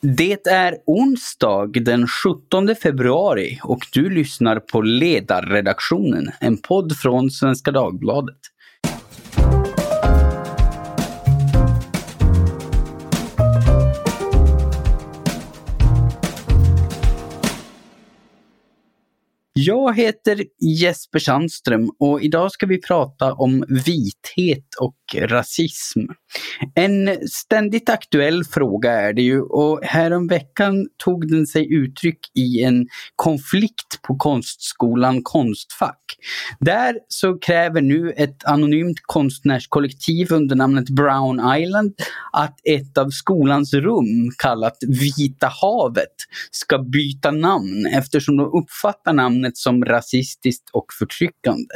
Det är onsdag den 17 februari och du lyssnar på Ledarredaktionen, en podd från Svenska Dagbladet. Jag heter Jesper Sandström och idag ska vi prata om vithet och rasism. En ständigt aktuell fråga är det ju och häromveckan tog den sig uttryck i en konflikt på konstskolan Konstfack. Där så kräver nu ett anonymt konstnärskollektiv under namnet Brown Island att ett av skolans rum kallat Vita havet ska byta namn eftersom de uppfattar namnet som rasistiskt och förtryckande.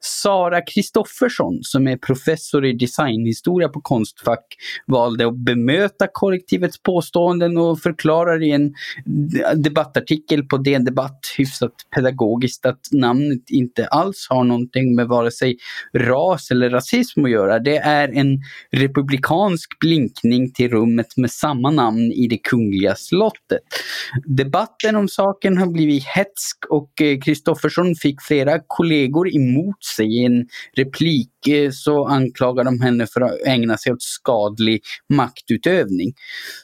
Sara Kristoffersson, som är professor i designhistoria på Konstfack, valde att bemöta kollektivets påståenden och förklarar i en debattartikel på DN Debatt hyfsat pedagogiskt att namnet inte alls har någonting med vare sig ras eller rasism att göra. Det är en republikansk blinkning till rummet med samma namn i det kungliga slottet. Debatten om saken har blivit hetsk och eh, Kristoffersson fick flera kollegor emot sig. I en replik så anklagar de henne för att ägna sig åt skadlig maktutövning.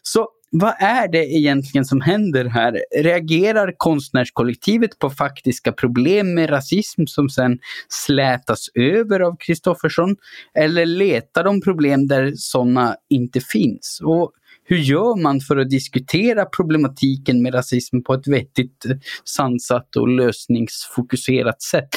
Så vad är det egentligen som händer här? Reagerar konstnärskollektivet på faktiska problem med rasism som sen slätas över av Kristoffersson? Eller letar de problem där sådana inte finns? Och hur gör man för att diskutera problematiken med rasism på ett vettigt, sansat och lösningsfokuserat sätt?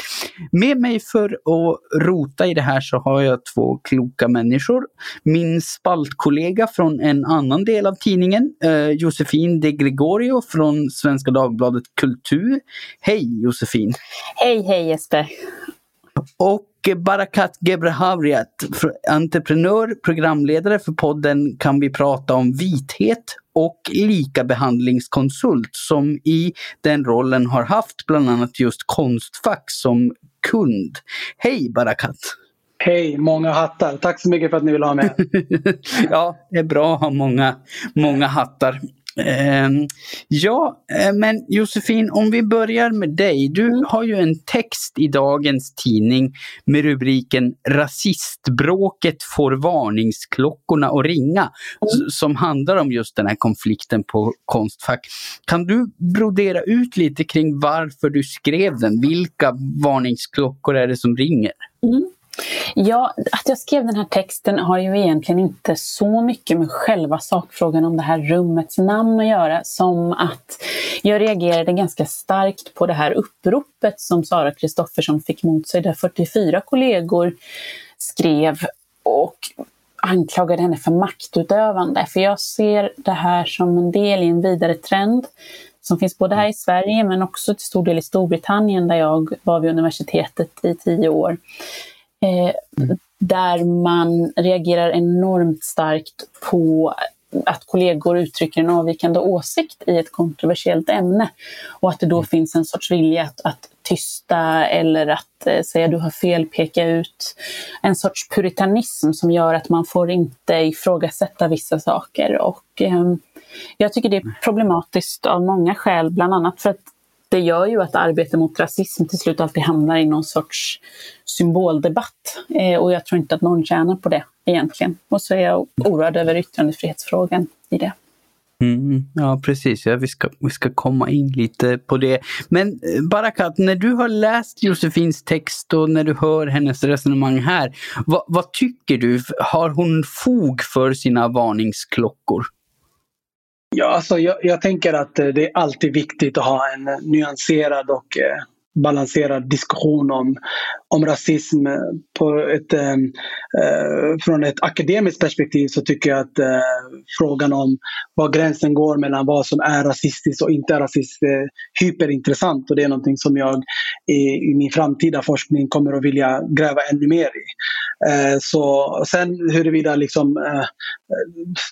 Med mig för att rota i det här så har jag två kloka människor. Min spaltkollega från en annan del av tidningen, eh, Josefin de Gregorio från Svenska Dagbladet Kultur. Hej Josefin! Hej, hej Jesper! Och Barakat Gebrehavriat, entreprenör, programledare för podden Kan vi prata om vithet och likabehandlingskonsult som i den rollen har haft bland annat just Konstfack som kund. Hej Barakat! Hej, många hattar. Tack så mycket för att ni vill ha med. ja, det är bra att ha många, många hattar. Uh, ja, eh, men Josefin, om vi börjar med dig. Du har ju en text i dagens tidning med rubriken Rasistbråket får varningsklockorna att ringa, mm. som handlar om just den här konflikten på Konstfack. Kan du brodera ut lite kring varför du skrev den? Vilka varningsklockor är det som ringer? Mm. Ja, att jag skrev den här texten har ju egentligen inte så mycket med själva sakfrågan om det här rummets namn att göra som att jag reagerade ganska starkt på det här uppropet som Sara Kristoffersson fick mot sig där 44 kollegor skrev och anklagade henne för maktutövande. För jag ser det här som en del i en vidare trend som finns både här i Sverige men också till stor del i Storbritannien där jag var vid universitetet i tio år Eh, där man reagerar enormt starkt på att kollegor uttrycker en avvikande åsikt i ett kontroversiellt ämne och att det då mm. finns en sorts vilja att, att tysta eller att eh, säga du har fel, peka ut. En sorts puritanism som gör att man får inte ifrågasätta vissa saker. Och, eh, jag tycker det är problematiskt av många skäl, bland annat för att det gör ju att arbete mot rasism till slut alltid hamnar i någon sorts symboldebatt. Eh, och jag tror inte att någon tjänar på det egentligen. Och så är jag oroad över yttrandefrihetsfrågan i det. Mm, ja precis, ja, vi, ska, vi ska komma in lite på det. Men eh, Barakat, när du har läst Josefins text och när du hör hennes resonemang här, vad, vad tycker du? Har hon fog för sina varningsklockor? Ja, alltså jag, jag, tänker att eh, det är alltid viktigt att ha en eh, nyanserad och eh, balanserad diskussion om, om rasism. På ett, eh, eh, från ett akademiskt perspektiv så tycker jag att eh, frågan om var gränsen går mellan vad som är rasistiskt och inte rasistiskt är hyperintressant och det är någonting som jag i, i min framtida forskning kommer att vilja gräva ännu mer i. Eh, så sen huruvida liksom, eh,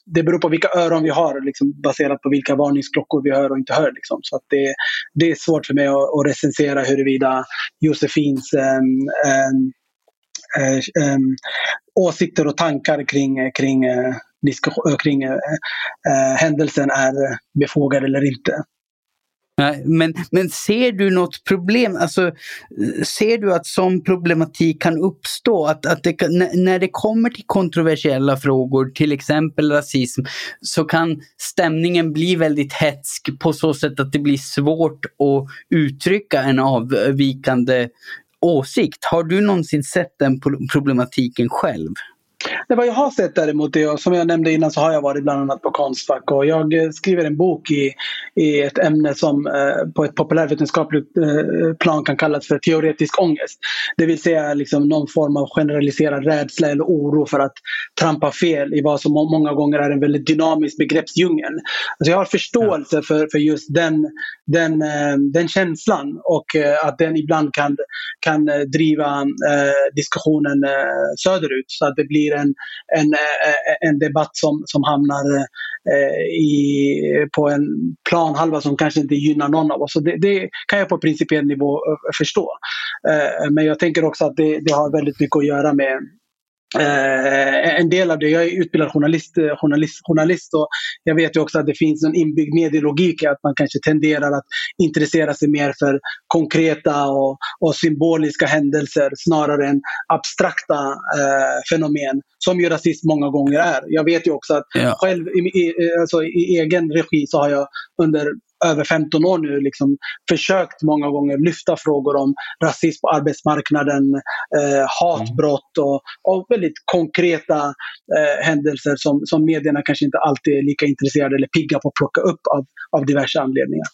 det beror på vilka öron vi har liksom, baserat på vilka varningsklockor vi hör och inte hör. Liksom. Så att det, det är svårt för mig att, att recensera huruvida Josefins um, um, um, åsikter och tankar kring, kring uh, kring uh, händelsen är befogade eller inte. Men, men ser du något problem, alltså ser du att sån problematik kan uppstå? Att, att det, när det kommer till kontroversiella frågor, till exempel rasism, så kan stämningen bli väldigt hetsk på så sätt att det blir svårt att uttrycka en avvikande åsikt. Har du någonsin sett den problematiken själv? Det vad jag har sett däremot, är, som jag nämnde innan så har jag varit bland annat på Konstfack och jag eh, skriver en bok i, i ett ämne som eh, på ett populärvetenskapligt eh, plan kan kallas för teoretisk ångest. Det vill säga liksom någon form av generaliserad rädsla eller oro för att trampa fel i vad som många gånger är en väldigt dynamisk begreppsdjungel. Alltså jag har förståelse för, för just den, den, eh, den känslan och eh, att den ibland kan, kan driva eh, diskussionen söderut så att det blir en, en, eh, en debatt som, som hamnar eh, i, på en planhalva som kanske inte gynnar någon av oss. Så det, det kan jag på principiell nivå eh, förstå. Men jag tänker också att det, det har väldigt mycket att göra med Eh, en del av det, jag är utbildad journalist, eh, journalist, journalist och jag vet ju också att det finns en inbyggd medielogik att man kanske tenderar att intressera sig mer för konkreta och, och symboliska händelser snarare än abstrakta eh, fenomen som ju rasism många gånger är. Jag vet ju också att ja. själv i, i, alltså, i egen regi så har jag under över 15 år nu liksom försökt många gånger lyfta frågor om rasism på arbetsmarknaden, eh, hatbrott och, och väldigt konkreta eh, händelser som, som medierna kanske inte alltid är lika intresserade eller pigga på att plocka upp av, av diverse anledningar.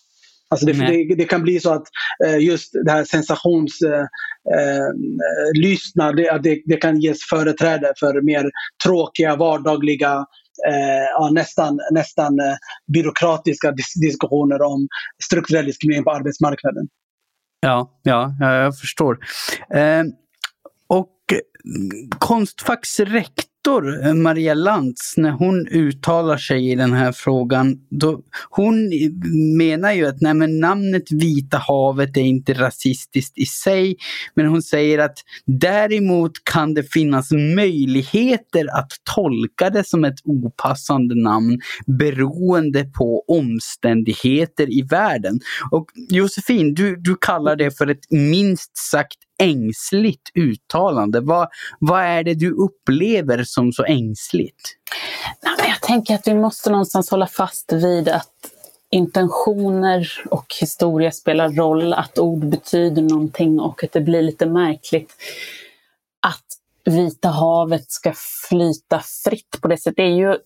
Alltså det, det, det, kan bli så att eh, just det här sensationslystna, eh, eh det, det, kan ges företräde för mer tråkiga vardagliga Eh, ja, nästan, nästan eh, byråkratiska dis diskussioner om strukturell diskriminering på arbetsmarknaden. Ja, ja, jag förstår. Eh, och Konstfacks rektor doktor eh, Maria Lantz, när hon uttalar sig i den här frågan, då, hon menar ju att nej, men namnet Vita havet är inte rasistiskt i sig, men hon säger att däremot kan det finnas möjligheter att tolka det som ett opassande namn beroende på omständigheter i världen. Och Josefin, du, du kallar det för ett minst sagt ängsligt uttalande. Vad, vad är det du upplever som så ängsligt? Jag tänker att vi måste någonstans hålla fast vid att intentioner och historia spelar roll, att ord betyder någonting och att det blir lite märkligt att Vita havet ska flyta fritt på det sättet. Det är ju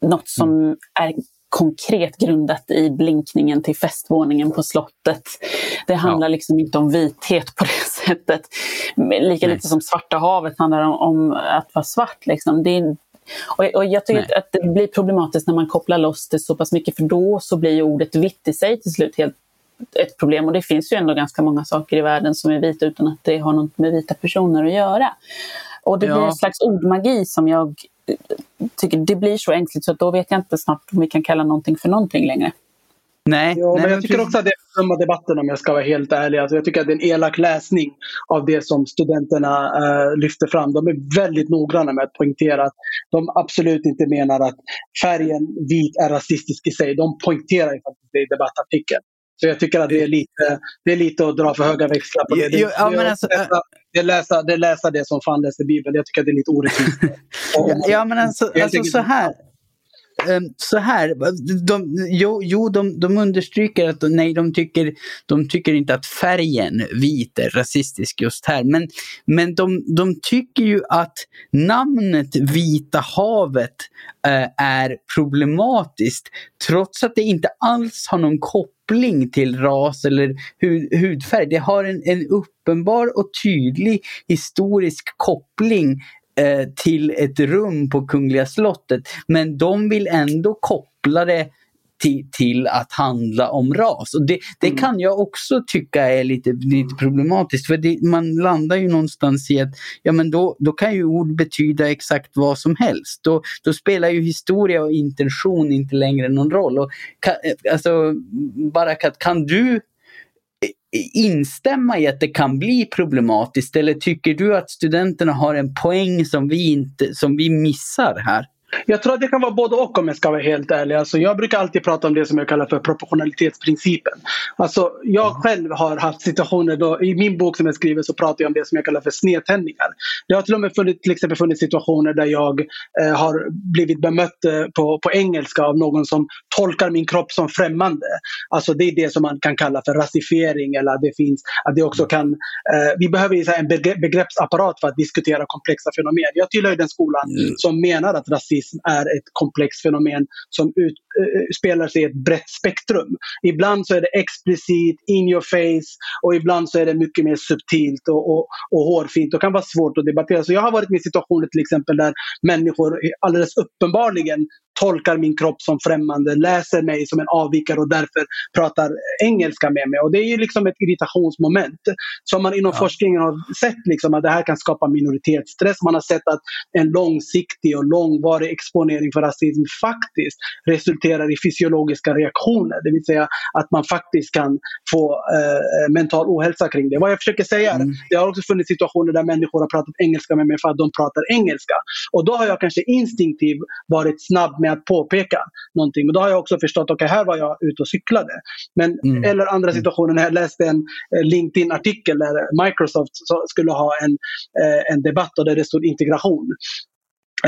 något som mm. är konkret grundat i blinkningen till festvåningen på slottet. Det handlar ja. liksom inte om vithet på det sättet. Lika Nej. lite som Svarta havet handlar om, om att vara svart. Liksom. Det är, och, och, jag tycker Nej. att det blir problematiskt när man kopplar loss det så pass mycket för då så blir ordet vitt i sig till slut helt ett problem. Och det finns ju ändå ganska många saker i världen som är vita utan att det har något med vita personer att göra. Och det ja. blir en slags ordmagi som jag tycker det blir så ängsligt så då vet jag inte snart om vi kan kalla någonting för någonting längre. Nej, ja, nej, men jag tycker precis. också att det är en debatten om jag ska vara helt ärlig. Alltså jag tycker att det är en elak läsning av det som studenterna uh, lyfter fram. De är väldigt noggranna med att poängtera att de absolut inte menar att färgen vit är rasistisk i sig. De poängterar det i debattartikeln. Så jag tycker att det är lite, det är lite att dra för höga växlar på det. Det, ja, det, alltså, läsa, det, är läsa, det läsa det som fan läser Bibeln. Jag tycker att det är lite orättvist. ja, men alltså, alltså så här. Ehm, så här, de, jo, jo de, de understryker att nej, de tycker, de tycker inte att färgen vit är rasistisk just här. Men, men de, de tycker ju att namnet Vita havet eh, är problematiskt trots att det inte alls har någon koppling till ras eller hud, hudfärg. Det har en, en uppenbar och tydlig historisk koppling Eh, till ett rum på Kungliga slottet. Men de vill ändå koppla det till, till, att handla om ras. Och det, det mm. kan jag också tycka är lite, lite problematiskt. För det, man landar ju någonstans i att ja, men då, då kan ju ord betyda exakt vad som helst. Då, då spelar ju historia och intention inte längre någon roll. Och, kan, alltså, Barakat, kan du instämma i att det kan bli problematiskt eller tycker du att studenterna har en poäng som vi, inte, som vi missar här? Jag tror att det kan vara både och om jag ska vara helt ärlig. Alltså, jag brukar alltid prata om det som jag kallar för proportionalitetsprincipen. Alltså, jag själv har haft situationer då, i min bok som jag skriver så pratar jag om det som jag kallar för snedtändningar. Det har till och med funnits, till exempel funnits situationer där jag eh, har blivit bemött eh, på, på engelska av någon som tolkar min kropp som främmande. Alltså det är det som man kan kalla för rasifiering eller att det finns, att det också kan, eh, vi behöver en begreppsapparat för att diskutera komplexa fenomen. Jag tillhör den skolan mm. som menar att rasism är ett komplext fenomen som utspelar eh, sig i ett brett spektrum. Ibland så är det explicit, in your face och ibland så är det mycket mer subtilt och, och, och hårfint och kan vara svårt att debattera. Så jag har varit med i situationer till exempel där människor alldeles uppenbarligen tolkar min kropp som främmande, läser mig som en avvikare och därför pratar engelska med mig. Och det är ju liksom ett irritationsmoment som man inom ja. forskningen har sett liksom att det här kan skapa minoritetsstress. Man har sett att en långsiktig och långvarig exponering för rasism faktiskt resulterar i fysiologiska reaktioner. Det vill säga att man faktiskt kan få eh, mental ohälsa kring det. Vad jag försöker säga är mm. det har också funnits situationer där människor har pratat engelska med mig för att de pratar engelska. Och då har jag kanske instinktivt varit snabb med att påpeka någonting. Men då har jag också förstått, okej okay, här var jag ute och cyklade. Men, mm. Eller andra mm. situationer när jag läste en eh, LinkedIn-artikel där Microsoft skulle ha en, eh, en debatt och där det stod integration.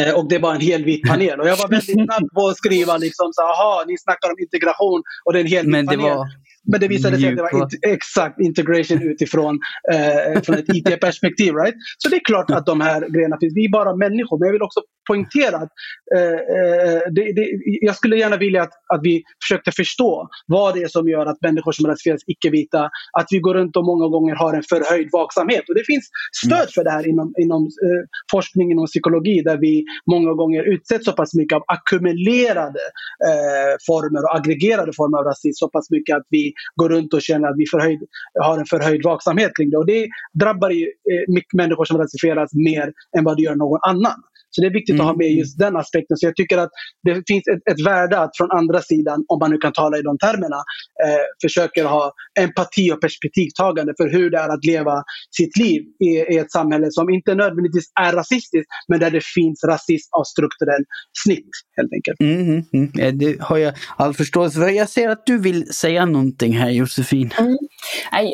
Eh, och det var en hel vit panel. Och jag var väldigt snabb på att skriva liksom så aha, ni snackar om integration och det är en hel vit panel. Var, men det visade sig att det var exakt integration utifrån eh, från ett IT-perspektiv. Right? Så det är klart att de här grejerna finns. Vi är bara människor. Men jag vill också poängtera att eh, eh, det, det, jag skulle gärna vilja att, att vi försökte förstå vad det är som gör att människor som rasifieras icke-vita, att vi går runt och många gånger har en förhöjd vaksamhet. Och det finns stöd för det här inom, inom eh, forskning inom psykologi där vi många gånger utsätts så pass mycket av ackumulerade eh, former och aggregerade former av rasism så pass mycket att vi går runt och känner att vi förhöjd, har en förhöjd vaksamhet kring det. Och det drabbar ju eh, människor som rasifieras mer än vad det gör någon annan. Så det är viktigt mm. att ha med mm. just den aspekten. Så jag tycker att det finns ett, ett värde att från andra sidan, om man nu kan tala i de termerna, eh, försöker ha empati och perspektivtagande för hur det är att leva sitt liv i, i, ett samhälle som inte nödvändigtvis är rasistiskt, men där det finns rasism av strukturell snitt helt enkelt. Mm, mm, det har jag all förståelse för. Jag ser att du vill säga någonting här Josefin. Mm.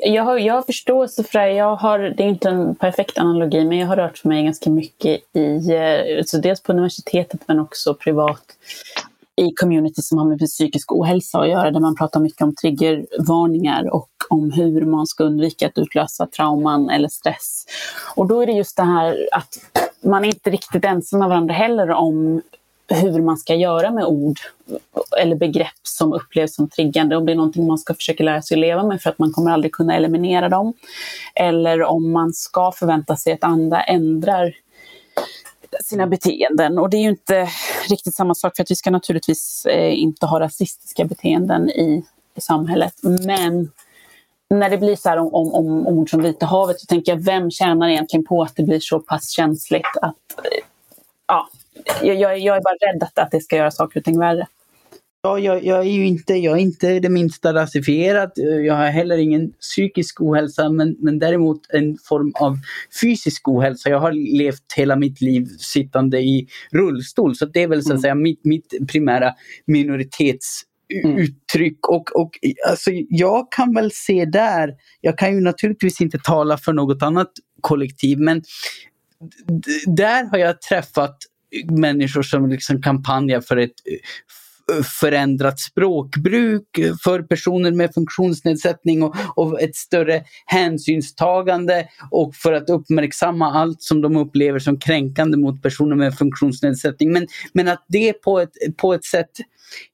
Jag, har, jag har förståelse för det. Jag har, det är inte en perfekt analogi, men jag har rört mig ganska mycket i, eh, alltså dels på universitetet men också privat i community som har med psykisk ohälsa att göra, där man pratar mycket om triggervarningar och om hur man ska undvika att utlösa trauman eller stress. Och då är det just det här att man är inte riktigt ensam med varandra heller om hur man ska göra med ord eller begrepp som upplevs som triggande. Om det är någonting man ska försöka lära sig att leva med för att man kommer aldrig kunna eliminera dem. Eller om man ska förvänta sig att andra ändrar sina beteenden. Och det är ju inte riktigt samma sak för att vi ska naturligtvis eh, inte ha rasistiska beteenden i, i samhället. Men när det blir så här om, om, om ord som Vita havet så tänker jag, vem tjänar egentligen på att det blir så pass känsligt att eh, ja, jag, jag är bara rädd att, att det ska göra saker och ting värre. Ja, jag, jag, är ju inte, jag är inte det minsta rasifierad. Jag har heller ingen psykisk ohälsa, men, men däremot en form av fysisk ohälsa. Jag har levt hela mitt liv sittande i rullstol, så det är väl så att mm. säga mitt, mitt primära minoritetsuttryck. Mm. Och, och alltså, jag kan väl se där, jag kan ju naturligtvis inte tala för något annat kollektiv, men där har jag träffat människor som liksom kampanjar för ett förändrat språkbruk för personer med funktionsnedsättning och, och, ett större hänsynstagande och för att uppmärksamma allt som de upplever som kränkande mot personer med funktionsnedsättning. Men, men att det på ett, på ett sätt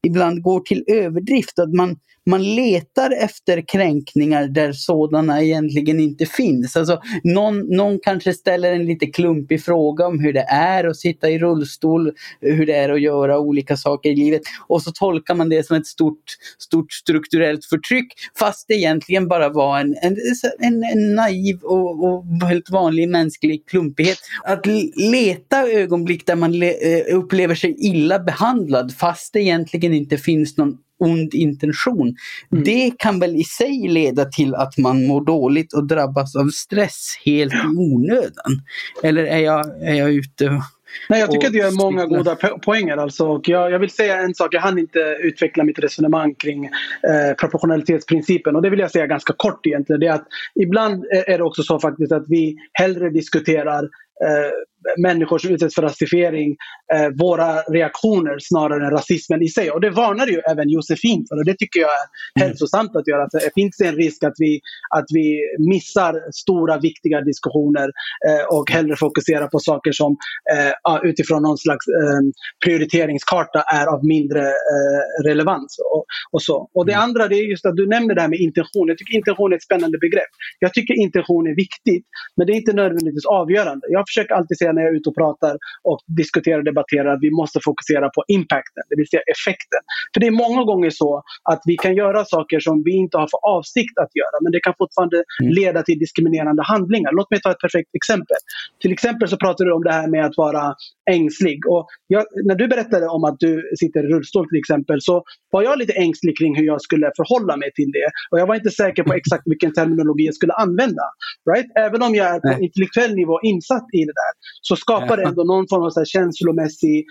ibland går till överdrift. Att man, man letar efter kränkningar där sådana egentligen inte finns. Alltså, någon, någon kanske ställer en lite klumpig fråga om hur det är att sitta i rullstol, hur det är att göra olika saker i livet. Och så tolkar man det som ett stort, stort strukturellt förtryck fast det egentligen bara var en, en, en, en naiv och, och helt vanlig mänsklig klumpighet. Att leta ögonblick där man le, eh, upplever sig illa behandlad fast det egentligen inte finns någon ond intention. Mm. Det kan väl i sig leda till att man mår dåligt och drabbas av stress helt i onödan. Eller är jag, är jag ute Nej, jag tycker att du gör många goda poänger. Alltså, och jag, jag, vill säga en sak, jag hann inte utveckla mitt resonemang kring eh, proportionalitetsprincipen och det vill jag säga ganska kort egentligen. Det är att ibland är det också så faktiskt att vi hellre diskuterar eh, människor som utsätts för rasifiering, eh, våra reaktioner snarare än rasismen i sig. Och det varnar ju även Josefin för och det tycker jag är mm. hälsosamt att göra. det finns en risk att vi, att vi missar stora viktiga diskussioner eh, och hellre fokuserar på saker som eh, utifrån någon slags eh, prioriteringskarta är av mindre eh, relevans. Och, och, så. och det mm. andra det är just att du nämner det här med intention. Jag tycker intention är ett spännande begrepp. Jag tycker intention är viktigt men det är inte nödvändigtvis avgörande. Jag försöker alltid säga när jag är ute och pratar och diskuterar och debatterar att vi måste fokusera på impacten, det vill säga effekten. För det är många gånger så att vi kan göra saker som vi inte har för avsikt att göra men det kan fortfarande mm. leda till diskriminerande handlingar. Låt mig ta ett perfekt exempel. Till exempel så pratar du om det här med att vara ängslig. Och jag, när du berättade om att du sitter i rullstol till exempel så var jag lite ängslig kring hur jag skulle förhålla mig till det. Och jag var inte säker på exakt vilken terminologi jag skulle använda. Right? Även om jag är på intellektuell nivå insatt i det där så skapar det ändå någon form av så här känslomässig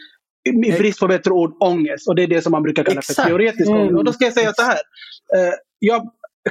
i brist på bättre ord, ångest. Och det är det som man brukar kalla Exakt. för teoretisk mm. ångest. Och då ska jag säga så här. Eh, jag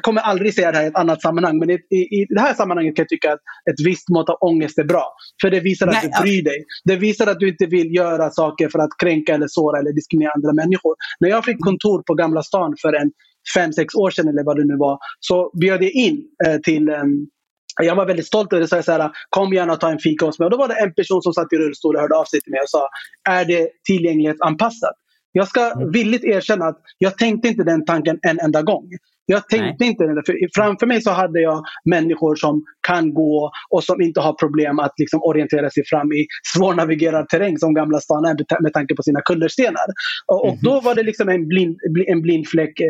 kommer aldrig säga det här i ett annat sammanhang, men i, i, det här sammanhanget kan jag tycka att ett visst mått av ångest är bra. För det visar att Nej, du bryr dig. Det visar att du inte vill göra saker för att kränka eller såra eller diskriminera andra människor. När jag fick kontor på Gamla stan för en fem, sex år sedan eller vad det nu var, så bjöd jag in eh, till um, jag var väldigt stolt över det. Så jag sa kom gärna och ta en fika hos mig. Och då var det en person som satt i rullstol och hörde av sig till mig och sa, är det tillgänglighetsanpassat? Jag ska mm. villigt erkänna att jag tänkte inte den tanken en enda gång. Jag tänkte Nej. inte det. För framför mig så hade jag människor som kan gå och som inte har problem att liksom orientera sig fram i svårnavigerad terräng som Gamla stan är med tanke på sina kullerstenar. Och, mm -hmm. då var det liksom en blind, en blind fläck eh,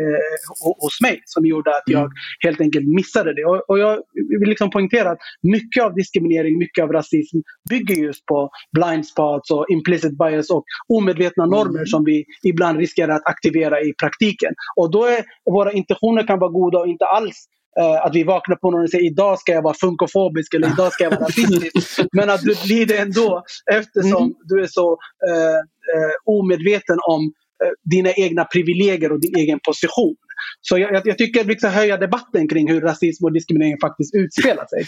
hos mig som gjorde att jag mm. helt enkelt missade det. Och, och jag vill liksom poängtera att mycket av diskriminering, mycket av rasism bygger just på blind spots och implicit bias och omedvetna normer mm. som vi ibland riskerar att aktivera i praktiken. Och då är våra intentioner kan vara goda och inte alls Uh, att vi vaknar på morgonen och säger idag ska jag vara funkofobisk eller idag ska jag vara rasistisk. Men att du blir det ändå eftersom mm. du är så uh, uh, omedveten om dina egna privilegier och din egen position. Så jag, jag tycker att vi ska höja debatten kring hur rasism och diskriminering faktiskt utspelar sig.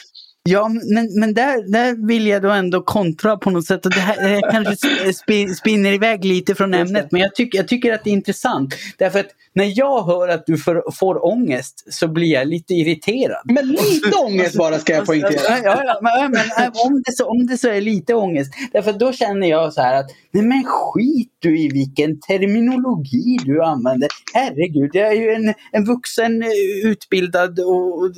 Ja, men, men där, där vill jag då ändå kontra på något sätt. Och det här, här kanske spinner iväg lite från ämnet, men jag, tycker jag tycker att det är intressant. Därför att när jag hör att du får, får ångest så blir jag lite irriterad. Men lite ångest bara ska jag poängtera. Ja, ja, men, men, om, det så, om det så är lite ångest. Därför då känner jag så här att nej men skit du i vilken terminologi du använder. Herregud, jag är ju en, en vuxen utbildad och, och,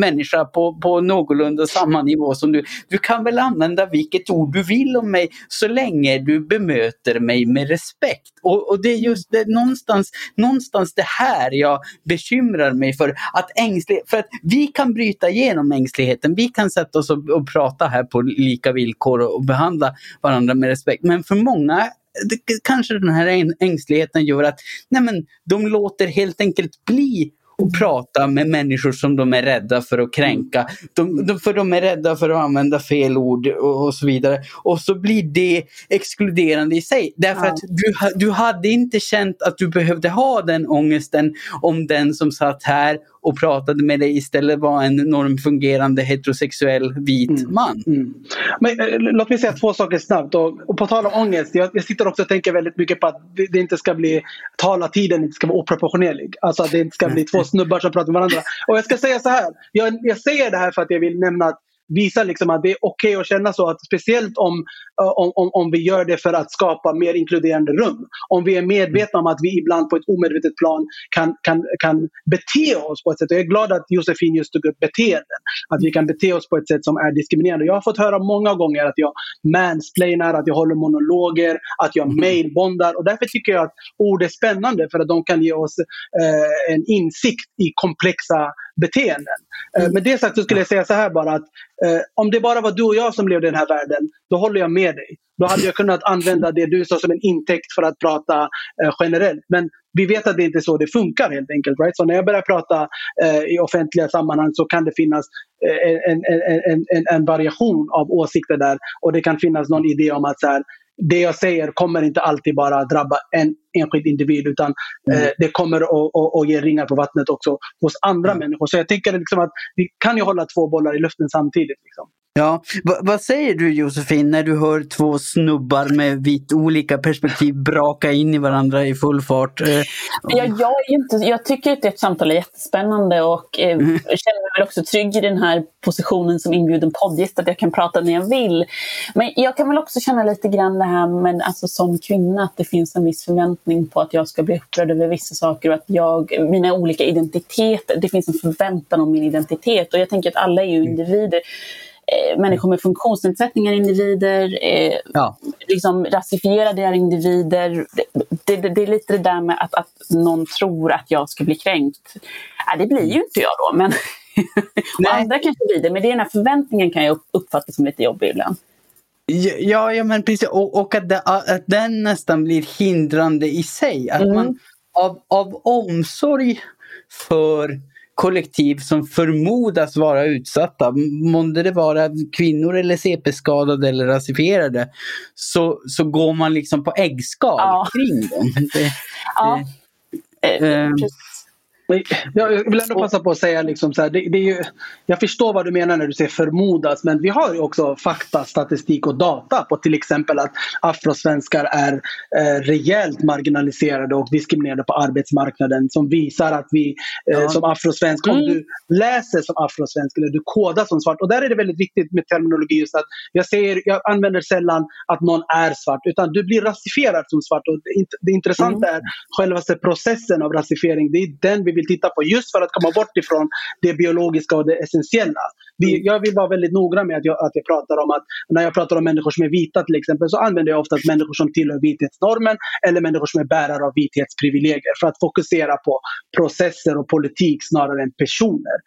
människa på, på någorlunda under samma nivå som du. Du kan väl använda vilket ord du vill om mig så länge du bemöter mig med respekt. Och, och det är just det, någonstans, någonstans det här jag bekymrar mig för. Att ängslig, för att vi kan bryta igenom ängsligheten. Vi kan sätta oss och, och prata här på lika villkor och, och behandla varandra med respekt. Men för många det, kanske den här ängsligheten gör att nej men, de låter helt enkelt bli och prata med människor som de är rädda för att kränka. De, de, för de är rädda för att använda fel ord och, och, så vidare. Och så blir det exkluderande i sig. Därför ja. att du, du hade inte känt att du behövde ha den ångesten om den som satt här och pratade med dig istället var en normfungerande heterosexuell vit mm. man. Mm. Men, äh, låt mig säga två saker snabbt. Och, och på tal om ångest, jag, jag, sitter också och tänker väldigt mycket på att det, det inte ska bli talartiden inte ska vara oproportionerlig. Alltså att det inte ska bli två snubbar som pratar med varandra. Och jag ska säga så här, jag, jag säger det här för att jag vill nämna att visa liksom att det är okej okay att känna så. Att speciellt om, om, om, om vi gör det för att skapa mer inkluderande rum. Om vi är medvetna om att vi ibland på ett omedvetet plan kan, kan, kan bete oss på ett sätt. Och jag är glad att Josefin just tog upp beteenden. Att vi kan bete oss på ett sätt som är diskriminerande. Jag har fått höra många gånger att jag mansplainar, att jag håller monologer, att jag mm. mailbondar. Och därför tycker jag att ord är spännande för att de kan ge oss eh, en insikt i komplexa beteenden. Eh, mm. Med det sagt så skulle jag säga så här bara att eh, om det bara var du och jag som levde i den här världen, då håller jag med dig. Då hade jag kunnat använda det du sa som en intäkt för att prata eh, generellt. Men vi vet att det inte är så det funkar helt enkelt. Right? Så när jag börjar prata eh, i offentliga sammanhang så kan det finnas eh, en, en, en, en, variation av åsikter där och det kan finnas någon idé om att så här, det jag säger kommer inte alltid bara drabba en enskild individ utan mm. eh, det kommer att, ge ringar på vattnet också hos andra mm. människor. Så jag tänker liksom att vi kan ju hålla två bollar i luften samtidigt. Liksom. Ja, v vad säger du Josefin när du hör två snubbar med vitt olika perspektiv braka in i varandra i full fart? Eh, ja, jag, är inte, jag tycker att ett samtal är jättespännande och eh, mm. känner mig väl också trygg i den här positionen som inbjuden poddgäst, att jag kan prata när jag vill. Men jag kan väl också känna lite grann det här med, alltså som kvinna, att det finns en viss förväntning på att jag ska bli upprörd över vissa saker och att jag, mina olika identiteter, det finns en förväntan om min identitet och jag tänker att alla är ju mm. individer eh, människor med funktionsnedsättningar individer, eh, ja. liksom rasifierade är individer. Det, det, det, är lite det där med att, att någon tror att jag ska bli kränkt. Äh, det blir ju inte jag då, men och andra kanske blir det. Men det är den här förväntningen kan jag uppfatta som lite jobbig ibland. Ja, ja men precis. Och, och att, det, att den nästan blir hindrande i sig. Att mm. man av, av omsorg för kollektiv som förmodas vara utsatta, månde det vara kvinnor eller CP-skadade eller rasifierade, så, så går man liksom på äggskal ja. kring dem. Det, ja. Det, eh, eh jag vill ändå passa på att säga liksom så här, det, det, är ju, jag förstår vad du menar när du säger förmodas men vi har ju också fakta, statistik och data på till exempel att afrosvenskar är eh, rejält marginaliserade och diskriminerade på arbetsmarknaden som visar att vi eh, ja. som afrosvensk, mm. om du läser som afrosvensk eller du kodar som svart och där är det väldigt viktigt med terminologi just att jag, säger, jag använder sällan att någon är svart utan du blir rasifierad som svart och det, det intressanta mm. är själva processen av rasifiering, det är den vi vill titta på just för att komma bort ifrån det biologiska och det essentiella. Vi, mm. jag vill vara väldigt noggrann med att jag, att jag pratar om att när jag pratar om människor som är vita till exempel så använder jag ofta människor som tillhör vithetsnormen eller människor som är bärare av vithetsprivilegier för att fokusera på processer och politik snarare än personer.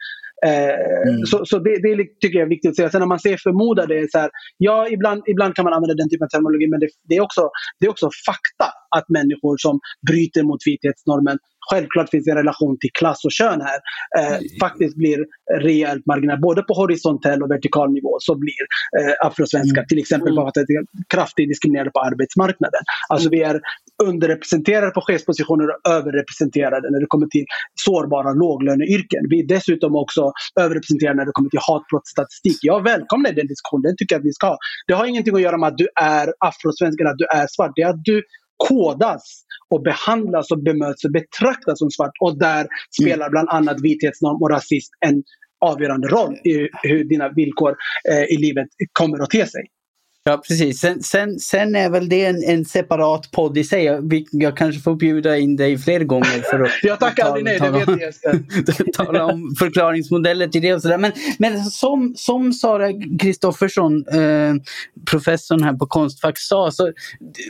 Eh, mm. Så, så det, det, tycker jag är viktigt att säga. Sen när man säger förmoda, det är så här, ja ibland, ibland kan man använda den typen av terminologi men det, det, är också, det är också fakta att människor som bryter mot vithetsnormen självklart finns en relation till klass och kön här, eh, mm. faktiskt blir rejält marginell. Både på horisontell och vertikal nivå så blir eh, afrosvenskar mm. till exempel bara att det är kraftigt diskriminerade på arbetsmarknaden. Alltså vi är underrepresenterade på chefspositioner och överrepresenterade när det kommer till sårbara låglöneyrken. Vi är dessutom också överrepresenterade när det kommer till hatbrottsstatistik. Jag välkomnar den diskussionen, den tycker jag att vi ska ha. Det har ingenting att göra med att du är afrosvensk eller att du är svart. Det är att du kodas och behandlas och bemöts och betraktas som svart. Och där spelar bland annat vithetsnorm och rasism en avgörande roll i hur dina villkor eh, i livet kommer att te sig. Ja precis. Sen, sen, sen, är väl det en, en separat podd i sig. Jag, jag, kanske får bjuda in dig fler gånger. För att, jag tackar aldrig nej, det vet Jesper. tala om förklaringsmodeller till det och sådär. Men, men som, som Sara Kristoffersson, eh, professorn här på Konstfack sa, så,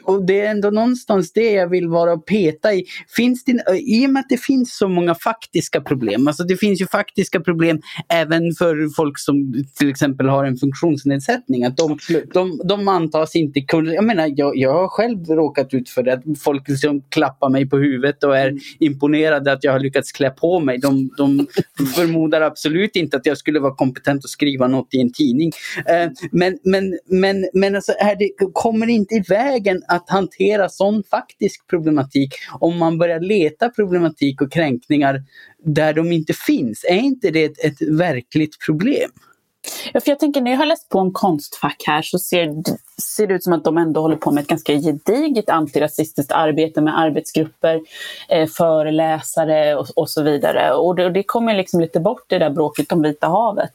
och det är ändå någonstans det jag vill vara och peta i. Finns det, I och med att det finns så många faktiska problem, alltså det finns ju faktiska problem även för folk som till exempel har en funktionsnedsättning. Att de, de, de antas inte kunna... Jag menar, jag, jag har själv råkat ut för det. Att folk liksom klappar mig på huvudet och är mm. imponerade att jag har lyckats klä på mig. De, de förmodar absolut inte att jag skulle vara kompetent att skriva något i en tidning. Eh, men men, men, men alltså, är det kommer inte i vägen att hantera sån faktisk problematik om man börjar leta problematik och kränkningar där de inte finns. Är inte det ett, ett verkligt problem? Ja, för jag tänker när jag har läst på om Konstfack här så ser, ser det ut som att de ändå håller på med ett ganska gediget antirasistiskt arbete med arbetsgrupper, eh, föreläsare och, och, så vidare. Och det, och det kommer liksom lite bort det där bråket om Vita havet.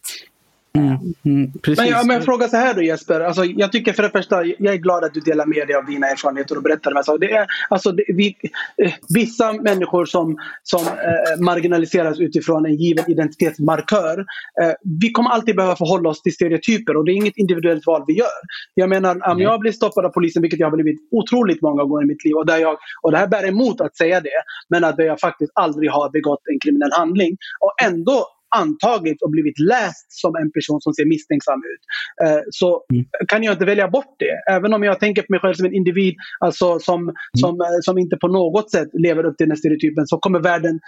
Mm, mm, men, ja, men fråga så här då Jesper. Alltså, jag tycker för det första, jag är glad att du delar med dig av dina erfarenheter och berättar de här sakerna. Det är, alltså, det, vi, eh, vissa människor som, som eh, marginaliseras utifrån en given identitetsmarkör. Eh, vi kommer alltid behöva förhålla oss till stereotyper och det är inget individuellt val vi gör. Jag menar, om jag blir stoppad av polisen, vilket jag har blivit otroligt många gånger i mitt liv och, där jag, och det här bär emot att säga det, men att jag faktiskt aldrig har begått en kriminell handling och ändå antagits och blivit läst som en person som ser misstänksam ut. Eh, så mm. kan jag inte välja bort det. Även om jag tänker på mig själv som en individ alltså som, mm. som, eh, som inte på något sätt lever upp till den stereotypen så kommer världen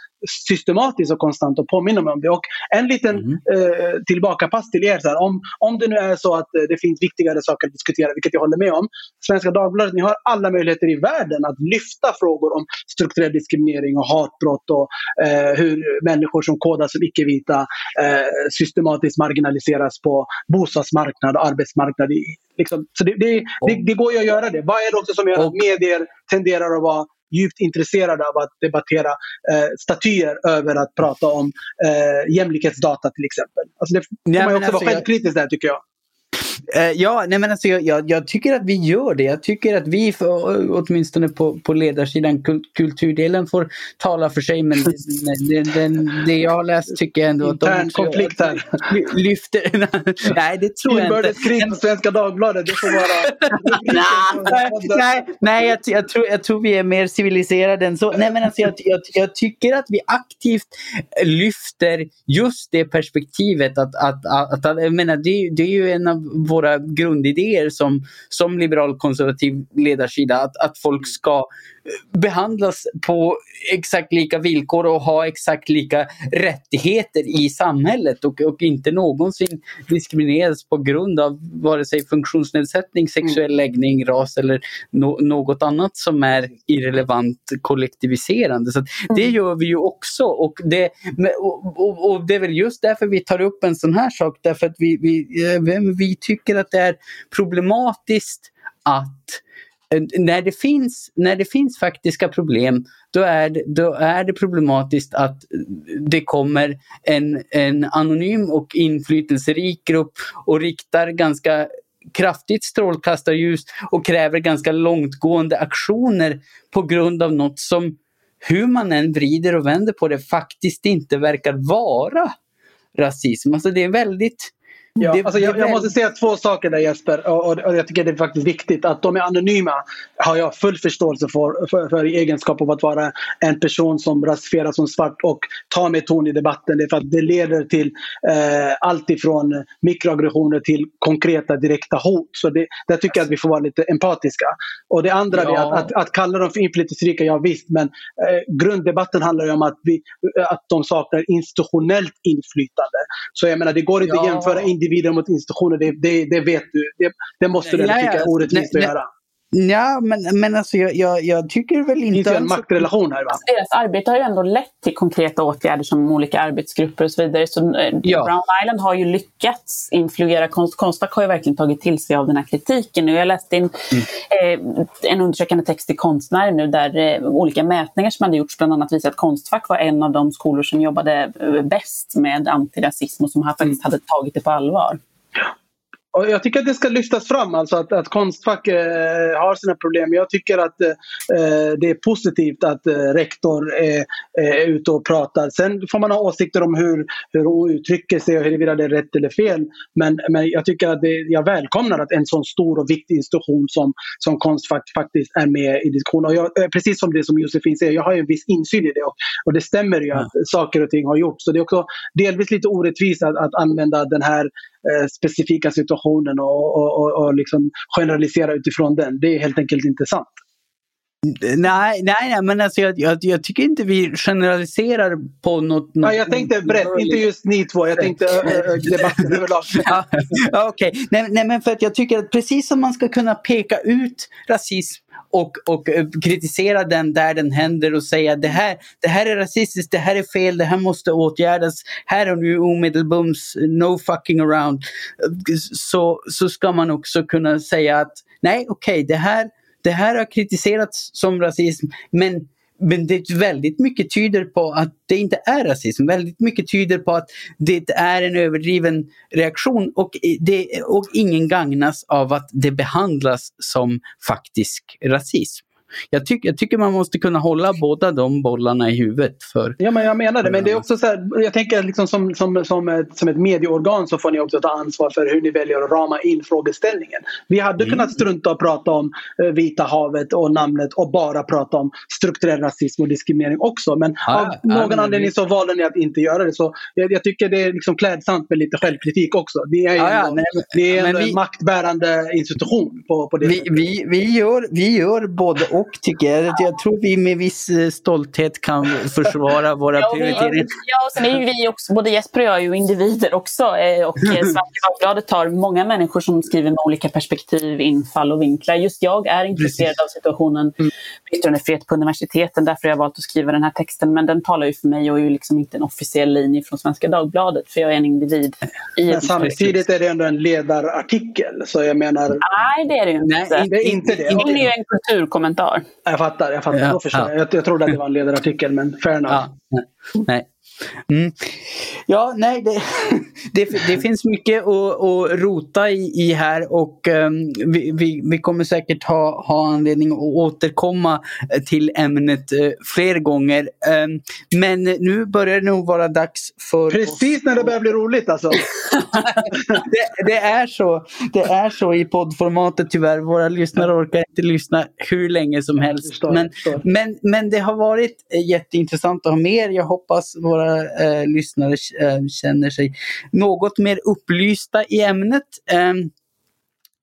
systematiskt och konstant att påminna mig om det. Och en liten mm. eh, tillbakapass till er. Så här, om, om det nu är så att det finns viktigare saker att diskutera, vilket jag håller med om. Svenska Dagbladet, ni har alla möjligheter i världen att lyfta frågor om strukturell diskriminering och hatbrott och eh, hur människor som kodas som icke-vita eh, systematiskt marginaliseras på bostadsmarknad och arbetsmarknad. Liksom. Så det, det, det, det, går ju att göra det. Vad är det också som gör att medier tenderar att vara djupt intresserade av att debattera eh, statyer över att prata om eh, jämlikhetsdata till exempel. Alltså det får man också alltså vara självkritisk där tycker jag. Uh, ja, nej men alltså jag, jag, jag, tycker att vi gör det. Jag tycker att vi, för, åtminstone på, på ledarsidan, kul, kulturdelen får tala för sig. Men det, det, det, jag har läst tycker jag ändå att de konflikt här. lyfter... nej, det tror jag inte. Inbördeskrig på Svenska Dagbladet, det får vara... nej, nej jag, jag, tror, jag tror vi är mer civiliserade än så. Nej, men alltså jag, jag, jag tycker att vi aktivt lyfter just det perspektivet att, att, att, att jag menar, det, det är ju en av våra grundidéer som, som liberal konservativ ledarsida. Att, att folk ska behandlas på exakt lika villkor och ha exakt lika rättigheter i samhället och, och inte någonsin diskrimineras på grund av vare sig funktionsnedsättning, sexuell läggning, ras eller no något annat som är irrelevant kollektiviserande. Så Det mm. gör vi ju också och det, och, och, och, det är väl just därför vi tar upp en sån här sak därför att vi, vi, eh, vi tycker att det är problematiskt att Eh, när det finns, när det finns faktiska problem, då är, det, då är det problematiskt att eh, det kommer en, en anonym och inflytelserik grupp och riktar ganska kraftigt strålkastarljus och kräver ganska långtgående aktioner på grund av något som, hur man än vrider och vänder på det, faktiskt inte verkar vara rasism. Alltså det är väldigt Ja, det, alltså jag, jag, måste säga två saker där Jesper och, och, och, jag tycker det är faktiskt viktigt att de är anonyma har jag full förståelse för, för, för i egenskap av att vara en person som rasifieras som svart och tar med ton i debatten. Det för att det leder till eh, allt ifrån mikroaggressioner till konkreta direkta hot. Så det, där tycker jag att vi får vara lite empatiska. Och det andra ja. är att, att, att, kalla dem för inflytelserika, ja visst men eh, grunddebatten handlar ju om att, vi, att de saknar institutionellt inflytande. Så jag menar det går inte ja. att jämföra individer individer mot institutioner, det, det, det vet du. Det, det måste du ja, tycka är orättvist att göra. Ja, men, men alltså jag, jag, jag tycker väl inte... Det finns ju en maktrelation här va? Deras arbete har ju ändå lett till konkreta åtgärder som olika arbetsgrupper och så vidare. Så eh, ja. Brown Island har ju lyckats influera konst. Konstfack har ju verkligen tagit till sig av den här kritiken. Nu, jag läste in mm. eh, en undersökande text i Konstnär nu där eh, olika mätningar som hade gjorts bland annat visar att Konstfack var en av de skolor som jobbade eh, bäst med antirasism och som faktiskt mm. hade tagit det på allvar. Och jag tycker att det ska lyftas fram, alltså att, att Konstfack eh, har sina problem. Jag tycker att eh, det är positivt att eh, rektor är, är ute och pratar. Sen får man ha åsikter om hur, hur hon uttrycker sig och huruvida det är rätt eller fel. Men, men jag tycker att det, jag välkomnar att en sån stor och viktig institution som, som Konstfack faktiskt är med i diskussionen. Och jag, eh, precis som det som Josefin säger, jag har ju en viss insyn i det. Och, och det stämmer ju att saker och ting har gjorts. Så det är också delvis lite orättvist att, att använda den här Eh, specifika situationen och, och, och, och liksom generalisera utifrån den. Det är helt enkelt inte sant. Nej, nej, men alltså jag, jag, jag, tycker inte vi generaliserar på något... något ja, jag tänkte brett, inte just ni två. Jag tänkte debatten överlag. ja, Okej, okay. nej, nej, men för att jag tycker att precis som man ska kunna peka ut rasism och, och kritisera den där den händer och säga det här, det här är rasistiskt, det här är fel, det här måste åtgärdas, här och nu omedelbums, no fucking around. Så, så ska man också kunna säga att nej, okej, okay, det, här, det här har kritiserats som rasism, men men det väldigt mycket tyder på att det inte är rasism. Väldigt mycket tyder på att det är en överdriven reaktion och, det, och ingen gagnas av att det behandlas som faktisk rasism jag, tyck, jag tycker man måste kunna hålla båda de bollarna i huvudet. För, ja, men jag menar det. Men det är också så här, jag tänker liksom som, som, som, ett, som ett medieorgan så får ni också ta ansvar för hur ni väljer att rama in frågeställningen. Vi hade mm. kunnat strunta och prata om uh, Vita havet och namnet och bara prata om strukturell rasism och diskriminering också. Men ah, av någon ah, anledning så valde ni att inte göra det. Så jag, jag tycker det är liksom klädsamt med lite självkritik också. Det är, ah, ja, nej, en vi, maktbärande institution på, på det vi, vi, vi, gör, vi gör både och tycker jag. Jag tror vi med viss eh, stolthet kan försvara våra ja, prioriteringar. Ja, och sen är ju vi också, både Jesper och jag är ju individer också. Eh, och eh, Svenska Dagbladet har många människor som skriver med olika perspektiv, infall och vinklar. Just jag är intresserad av situationen mm. yttrandefrihet på universiteten. Därför har jag valt att skriva den här texten. Men den talar ju för mig och är ju liksom inte en officiell linje från Svenska Dagbladet. För jag är en individ. Men samtidigt är det ändå en ledarartikel. Så jag menar... Nej, det är det ju inte. Nej, det är inte det. Det är ju en kulturkommentar. Jag fattar, jag fattar. Ja, ja. Jag, jag trodde att det var en ledarartikel, men fair enough. Ja, nej. Mm. Ja, nej, det, det, det, finns mycket att, att rota i, i här och um, vi, vi, vi, kommer säkert ha, ha anledning att återkomma till ämnet uh, fler gånger. Um, men nu börjar det nog vara dags för Precis när det börjar bli roligt alltså! det, det, är så, det är så i poddformatet tyvärr. Våra lyssnare orkar inte lyssna hur länge som helst. Förstår, men, men, men det har varit jätteintressant att ha med er. Jag hoppas våra eh, lyssnare eh, känner sig något mer upplysta i ämnet. Eh,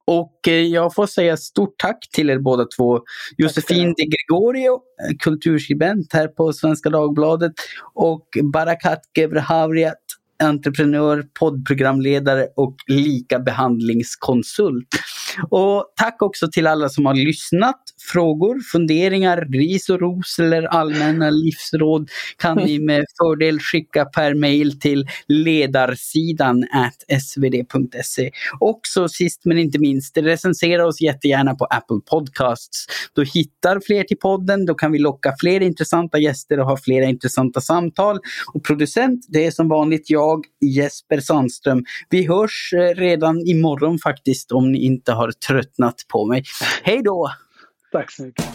och jag får säga stort tack till er båda två. Josefin de Gregorio, eh, kulturskribent här på Svenska Dagbladet och Barakat Gebrehavriat, entreprenör, poddprogramledare och lika behandlingskonsult. Och tack också till alla som har lyssnat. Frågor, funderingar, ris och ros eller allmänna livsråd kan ni med fördel skicka per mail till ledarsidan svd.se. Och så sist men inte minst, recensera oss jättegärna på Apple Podcasts. Då hittar fler till podden, då kan vi locka fler intressanta gäster och ha flera intressanta samtal. Och producent, det är som vanligt jag, Jesper Sandström. Vi hörs eh, redan imorgon faktiskt om ni inte har tröttnat på mig. Hej då! Tack så mycket.